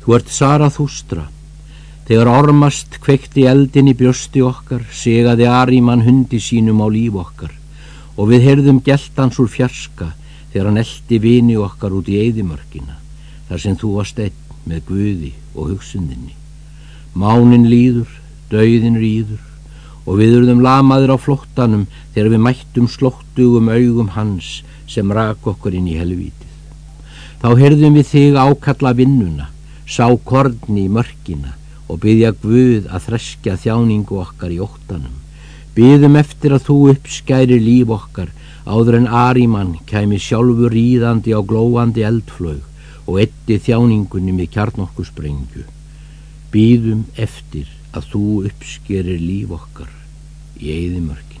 Þú ert Sarathústra. Þegar ormast kvekti eldin í brjósti okkar, segaði Ariman hundi sínum á líf okkar og við heyrðum geltans úr fjarska þegar hann eldi vini okkar út í eðimörkina, þar sem þú varst einn með guði og hugsunninni. Mánin líður, dauðin rýður og við urðum lamaður á flóttanum þegar við mættum slóttugum augum hans sem rak okkur inn í helvítið. Þá heyrðum við þig ákalla vinnuna, sá korni í mörkina og byggja Guð að þreskja þjáningu okkar í óttanum. Byðum eftir að þú uppskæri líf okkar áður en Arimann kæmi sjálfur ríðandi á glóandi eldflög og etti þjáningunni með kjarnokkusprengju. Byðum eftir að þú uppskerir líf okkar í eðimörk.